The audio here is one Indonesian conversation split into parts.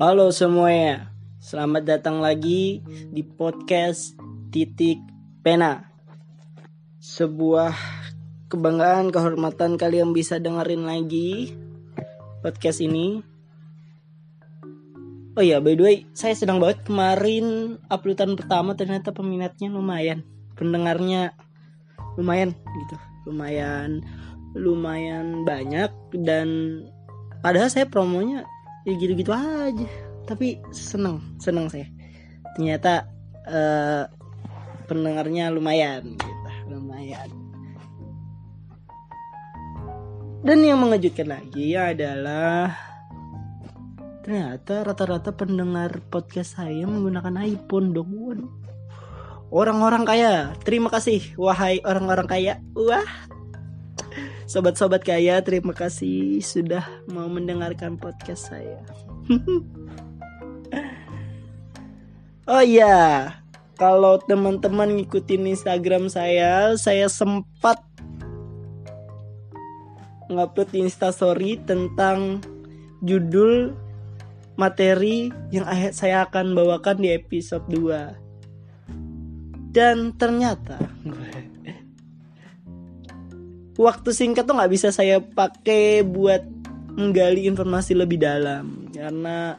Halo semuanya, selamat datang lagi di podcast Titik Pena. Sebuah kebanggaan, kehormatan kalian bisa dengerin lagi podcast ini. Oh iya, by the way, saya sedang banget kemarin uploadan pertama ternyata peminatnya lumayan, pendengarnya lumayan gitu, lumayan lumayan banyak dan padahal saya promonya ya gitu-gitu aja. Tapi seneng seneng saya. Ternyata uh, pendengarnya lumayan gitu. Lumayan. Dan yang mengejutkan lagi adalah ternyata rata-rata pendengar podcast saya menggunakan iPhone dong. Orang-orang kaya terima kasih wahai orang-orang kaya. Wah Sobat-sobat kaya, terima kasih sudah mau mendengarkan podcast saya. oh iya, kalau teman-teman ngikutin Instagram saya, saya sempat ngupload Instastory tentang judul materi yang saya akan bawakan di episode 2. Dan ternyata waktu singkat tuh nggak bisa saya pakai buat menggali informasi lebih dalam karena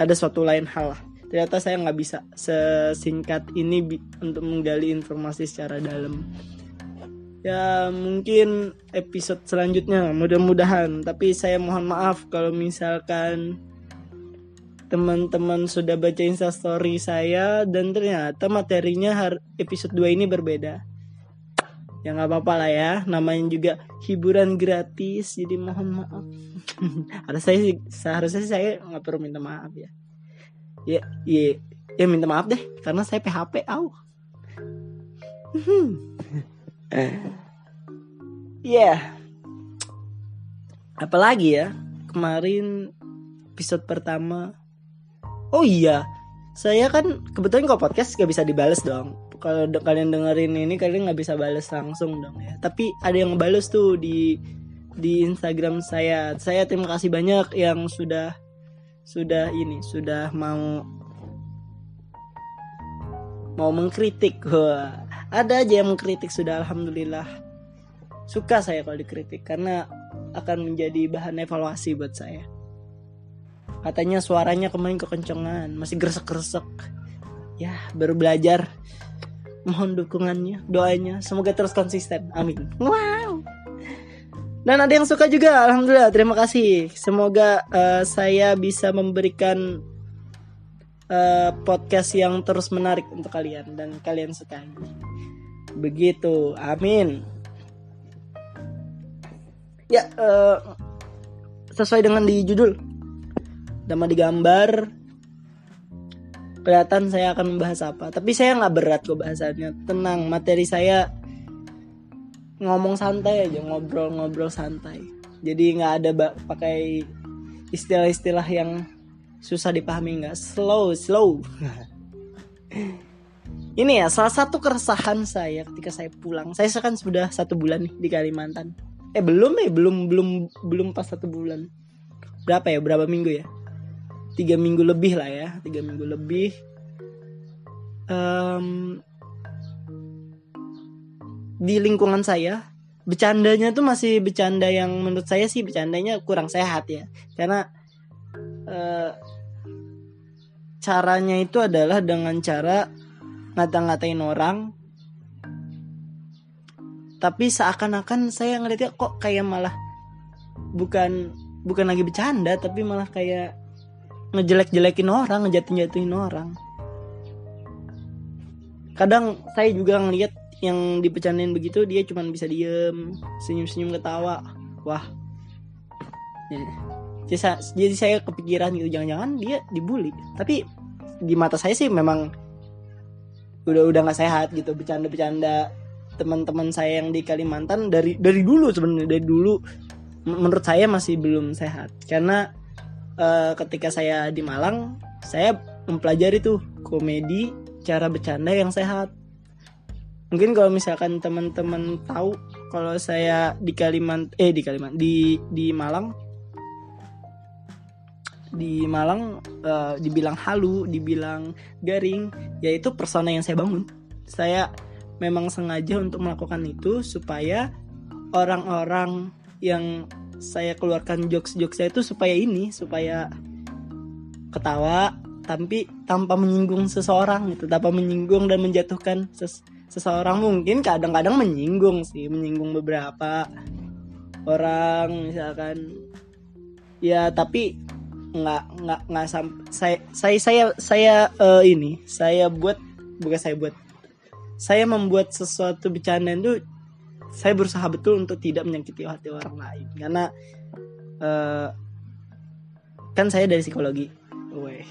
ada suatu lain hal lah. Ternyata saya nggak bisa sesingkat ini untuk menggali informasi secara dalam. Ya mungkin episode selanjutnya mudah-mudahan. Tapi saya mohon maaf kalau misalkan teman-teman sudah baca instastory saya dan ternyata materinya episode 2 ini berbeda ya nggak apa-apa lah ya. Namanya juga hiburan gratis jadi mohon maaf. Ada saya sih seharusnya saya nggak perlu minta maaf ya. Ya ya ya minta maaf deh karena saya PHP au. Ya. Yeah. apalagi ya kemarin episode pertama. Oh iya saya kan kebetulan kok podcast gak bisa dibales dong kalau de kalian dengerin ini kalian nggak bisa balas langsung dong ya. Tapi ada yang balas tuh di di Instagram saya. Saya terima kasih banyak yang sudah sudah ini sudah mau mau mengkritik. Ada aja yang mengkritik sudah alhamdulillah. Suka saya kalau dikritik karena akan menjadi bahan evaluasi buat saya. Katanya suaranya kemarin kekencengan masih gresek-gresek ya baru belajar mohon dukungannya doanya. Semoga terus konsisten. Amin. Wow. Dan ada yang suka juga alhamdulillah. Terima kasih. Semoga uh, saya bisa memberikan uh, podcast yang terus menarik untuk kalian dan kalian sukai. Begitu. Amin. Ya uh, sesuai dengan di judul. Nama di gambar kelihatan saya akan membahas apa. Tapi saya nggak berat kok bahasannya. Tenang materi saya ngomong santai aja ngobrol-ngobrol santai. Jadi nggak ada pakai istilah-istilah yang susah dipahami nggak. Slow slow. Ini ya salah satu keresahan saya ketika saya pulang. Saya kan sudah satu bulan nih di Kalimantan. Eh belum ya? Belum belum belum pas satu bulan. Berapa ya? Berapa minggu ya tiga minggu lebih lah ya tiga minggu lebih. Um, di lingkungan saya bercandanya tuh masih bercanda yang menurut saya sih bercandanya kurang sehat ya. Karena uh, caranya itu adalah dengan cara ngata-ngatain orang. Tapi seakan-akan saya ngeliatnya kok kayak malah bukan bukan lagi bercanda tapi malah kayak ngejelek-jelekin orang, ngejatin-jatuhin orang. Kadang saya juga ngeliat yang dipecanin begitu dia cuma bisa diem, senyum-senyum ketawa. Wah. Ya. Jadi saya kepikiran gitu jangan-jangan dia dibully. Tapi di mata saya sih memang udah udah nggak sehat gitu bercanda-bercanda teman-teman saya yang di Kalimantan dari dari dulu sebenarnya dari dulu menurut saya masih belum sehat karena uh, ketika saya di Malang saya mempelajari tuh komedi cara bercanda yang sehat mungkin kalau misalkan teman-teman tahu kalau saya di Kalimantan eh di Kalimantan di di Malang di Malang uh, dibilang halu, dibilang garing, yaitu persona yang saya bangun. Saya memang sengaja untuk melakukan itu supaya orang-orang yang saya keluarkan jokes-jokes saya itu supaya ini, supaya ketawa tapi tanpa menyinggung seseorang gitu, tanpa menyinggung dan menjatuhkan ses seseorang mungkin kadang-kadang menyinggung sih, menyinggung beberapa orang misalkan. Ya tapi nggak nggak nggak sampai saya saya saya saya uh, ini saya buat bukan saya buat saya membuat sesuatu bercanda itu saya berusaha betul untuk tidak menyakiti hati orang lain. Karena uh, kan saya dari psikologi, Weh.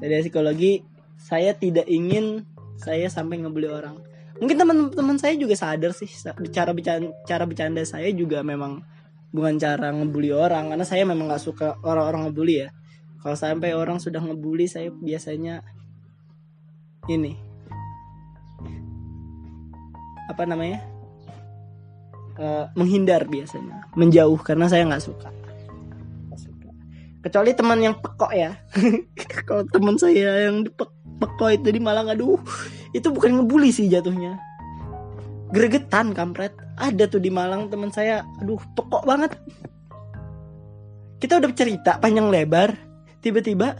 saya dari psikologi saya tidak ingin saya sampai ngebully orang. Mungkin teman-teman saya juga sadar sih cara bercanda cara bercanda saya juga memang bukan cara ngebully orang. Karena saya memang nggak suka orang-orang ngebully ya. Kalau sampai orang sudah ngebully saya biasanya ini. Apa namanya menghindar biasanya menjauh karena saya nggak suka. Kecuali teman yang pekok ya. Kalau teman saya yang di pekok itu di Malang aduh itu bukan ngebully sih jatuhnya. Gregetan kampret. Ada tuh di Malang teman saya aduh pokok banget. Kita udah cerita panjang lebar tiba-tiba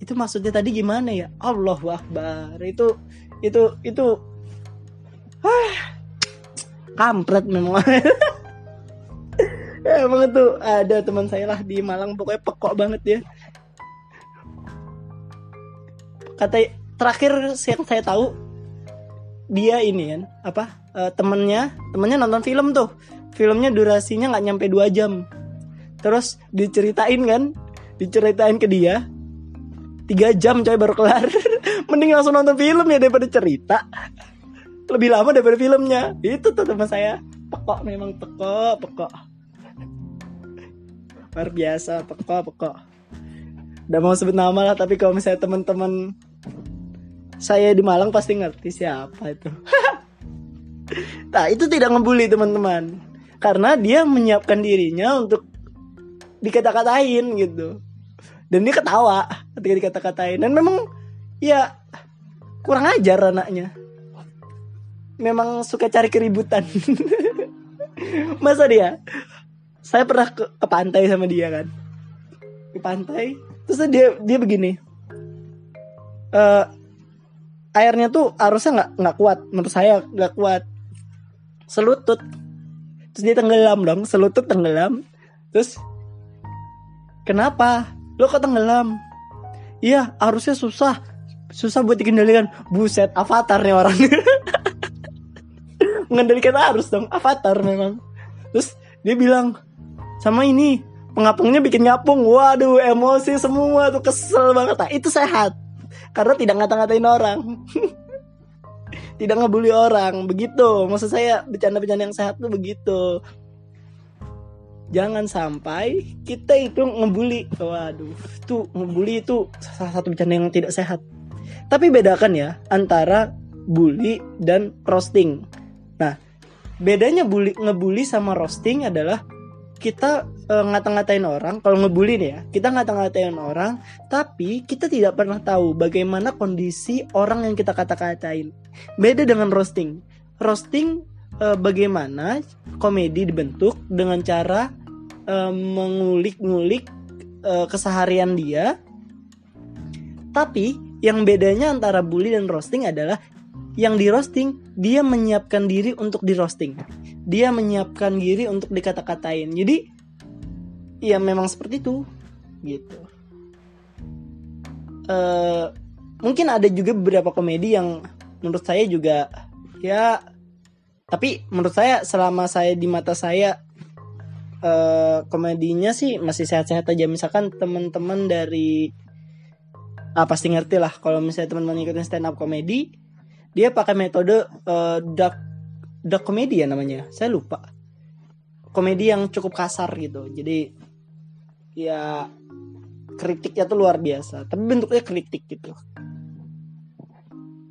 itu maksudnya tadi gimana ya? Allah Akbar. Itu itu itu ah, kampret memang. Emang itu ada teman saya lah di Malang pokoknya pekok banget ya kata terakhir yang saya tahu dia ini kan apa uh, temennya temennya nonton film tuh. Filmnya durasinya nggak nyampe dua jam. Terus diceritain kan diceritain ke dia tiga jam coy baru kelar. Mending langsung nonton film ya daripada cerita lebih lama daripada filmnya. Itu tuh teman saya. Pekok memang pekok pekok. Luar biasa pekok pekok. Udah mau sebut nama lah tapi kalau misalnya teman-teman saya di Malang pasti ngerti siapa itu. nah itu tidak ngebully teman-teman. Karena dia menyiapkan dirinya untuk dikata-katain gitu. Dan dia ketawa ketika dikata-katain. Dan memang ya kurang ajar anaknya memang suka cari keributan. Masa dia? Saya pernah ke, ke pantai sama dia kan. Di pantai. Terus dia dia begini. Uh, airnya tuh arusnya nggak nggak kuat. Menurut saya nggak kuat. Selutut. Terus dia tenggelam dong. Selutut tenggelam. Terus kenapa? Lo kok tenggelam? Iya arusnya susah. Susah buat dikendalikan. Buset avatar nih orang mengendalikan arus dong. Avatar memang. Terus dia bilang sama ini pengapungnya bikin ngapung. Waduh emosi semua tuh kesel banget. Nah, itu sehat. Karena tidak ngata-ngatain orang. Tidak ngebully orang. Begitu. Maksud saya bercanda-bercanda yang sehat tuh begitu. Jangan sampai kita itu ngebully. Waduh itu ngebully itu salah satu bercanda yang tidak sehat. Tapi bedakan ya antara bully dan roasting bedanya bully ngebully sama roasting adalah kita uh, ngata-ngatain orang. Kalau ngebully nih ya kita ngata-ngatain orang tapi kita tidak pernah tahu bagaimana kondisi orang yang kita kata-katain. Beda dengan roasting. Roasting uh, bagaimana komedi dibentuk dengan cara uh, mengulik-ngulik uh, keseharian dia. Tapi yang bedanya antara bully dan roasting adalah yang di roasting dia menyiapkan diri untuk di roasting. Dia menyiapkan diri untuk dikata-katain. Jadi ya memang seperti itu gitu. Uh, mungkin ada juga beberapa komedi yang menurut saya juga ya tapi menurut saya selama saya di mata saya uh, komedinya sih masih sehat-sehat aja. Misalkan teman-teman dari ah pasti ngerti lah kalau misalnya teman-teman ikutin stand up komedi dia pakai metode uh, dark dark komedi ya namanya. Saya lupa. Komedi yang cukup kasar gitu. Jadi ya kritiknya tuh luar biasa. Tapi bentuknya kritik gitu.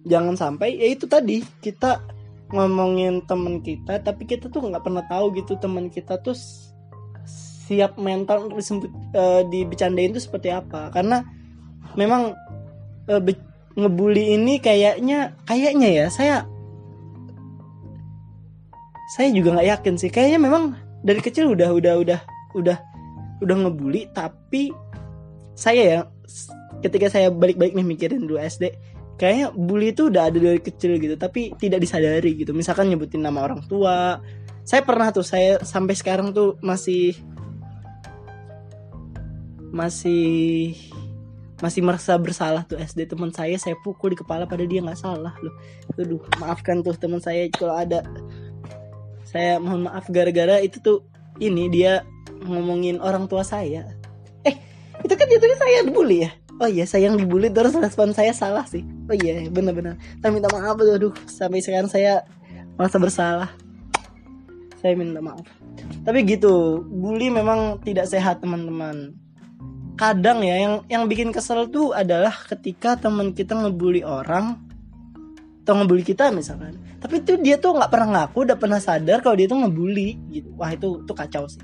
Jangan sampai ya itu tadi kita ngomongin teman kita tapi kita tuh nggak pernah tahu gitu teman kita tuh siap mental untuk disebut uh, dibicarain itu seperti apa. Karena memang uh, ngebully ini kayaknya kayaknya ya saya saya juga nggak yakin sih. Kayaknya memang dari kecil udah udah udah udah udah ngebully tapi saya ya ketika saya balik-balik nih mikirin dulu SD kayaknya bully itu udah ada dari kecil gitu tapi tidak disadari gitu. Misalkan nyebutin nama orang tua. Saya pernah tuh saya sampai sekarang tuh masih masih masih merasa bersalah tuh SD teman saya saya pukul di kepala pada dia nggak salah loh. Aduh maafkan tuh teman saya kalau ada. Saya mohon maaf gara-gara itu tuh ini dia ngomongin orang tua saya. Eh itu kan jatuhnya saya dibully ya? Oh iya saya yang dibully terus respon saya salah sih. Oh iya benar-benar. Saya minta maaf tuh aduh. Sampai sekarang saya merasa bersalah. Saya minta maaf. Tapi gitu bully memang tidak sehat teman-teman kadang ya yang yang bikin kesel tuh adalah ketika teman kita ngebully orang atau ngebully kita misalkan. Tapi itu dia tuh nggak pernah ngaku udah pernah sadar kalau dia tuh ngebully gitu. Wah itu tuh kacau sih.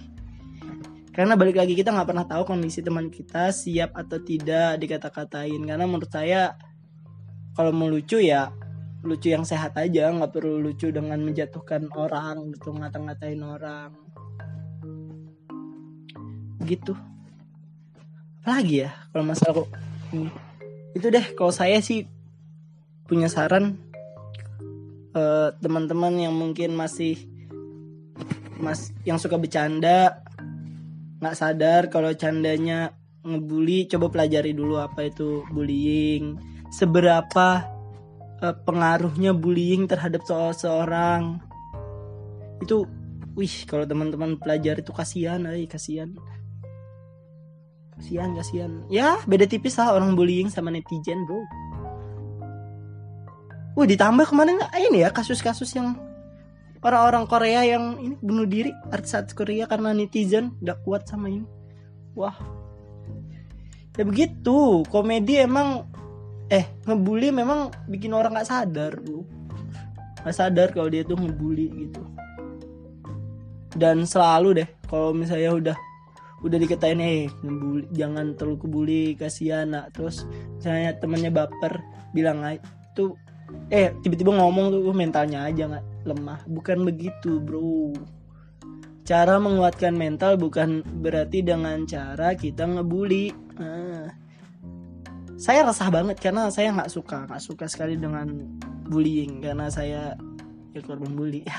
Karena balik lagi kita nggak pernah tahu kondisi teman kita siap atau tidak dikata-katain. Karena menurut saya kalau mau lucu ya lucu yang sehat aja. Nggak perlu lucu dengan menjatuhkan orang gitu ngata-ngatain orang. Gitu lagi ya kalau masalah kok itu deh kalau saya sih punya saran uh, teman-teman yang mungkin masih mas yang suka bercanda nggak sadar kalau candanya ngebully coba pelajari dulu apa itu bullying. Seberapa uh, pengaruhnya bullying terhadap soal seorang. Itu wih kalau teman-teman pelajari itu kasihan ay kasihan kasihan kasihan ya beda tipis lah orang bullying sama netizen bro Wah ditambah kemarin ini ya kasus-kasus yang orang-orang Korea yang ini bunuh diri artis-artis Korea karena netizen udah kuat sama ini. Wah. Ya begitu, komedi emang eh ngebully memang bikin orang nggak sadar bro. Nggak sadar kalau dia tuh ngebully gitu. Dan selalu deh kalau misalnya udah udah dikatain eh ngebully, jangan terlalu kebuli kasihan nak. Terus misalnya temennya baper bilang itu eh tiba-tiba ngomong tuh mentalnya aja nggak lemah. Bukan begitu bro. Cara menguatkan mental bukan berarti dengan cara kita ngebully nah, saya resah banget karena saya nggak suka nggak suka sekali dengan bullying karena saya ya korban bully.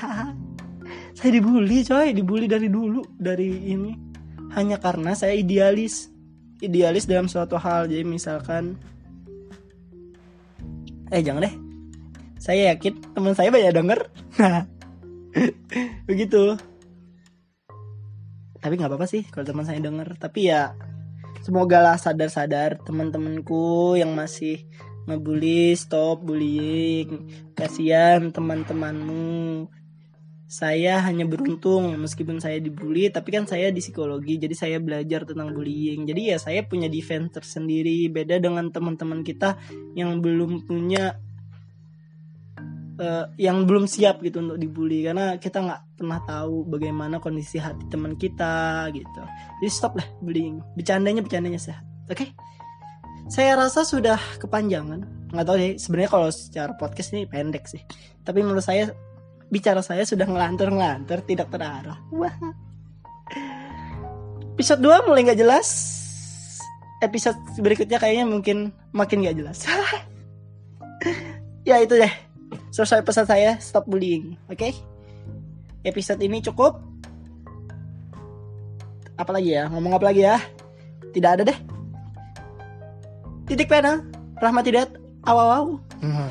Saya dibully coy. Dibully dari dulu dari ini hanya karena saya idealis. Idealis dalam suatu hal. Jadi misalkan eh jangan deh. Saya yakin teman saya banyak denger. Begitu. Tapi nggak apa-apa sih kalau teman saya denger. Tapi ya semoga lah sadar-sadar teman-temanku yang masih ngebully stop bullying. Kasihan teman-temanmu saya hanya beruntung meskipun saya dibully tapi kan saya di psikologi jadi saya belajar tentang bullying. Jadi ya saya punya defense tersendiri. Beda dengan teman-teman kita yang belum punya uh, yang belum siap gitu untuk dibully. Karena kita nggak pernah tahu bagaimana kondisi hati teman kita gitu. Jadi stop lah bullying. Bercandanya bercandanya sehat. Oke? Okay? saya rasa sudah kepanjangan. Nggak tahu deh sebenarnya kalau secara podcast ini pendek sih. Tapi menurut saya bicara saya sudah ngelantur-ngelantur tidak terarah. Wah. Episode 2 mulai nggak jelas. Episode berikutnya kayaknya mungkin makin nggak jelas. ya itu deh. Selesai pesan saya stop bullying. Oke? Okay? Episode ini cukup. Apalagi ya? Ngomong apa lagi ya? Tidak ada deh. Titik pena. Rahmat tidak. Awaw. -aw. Hmm.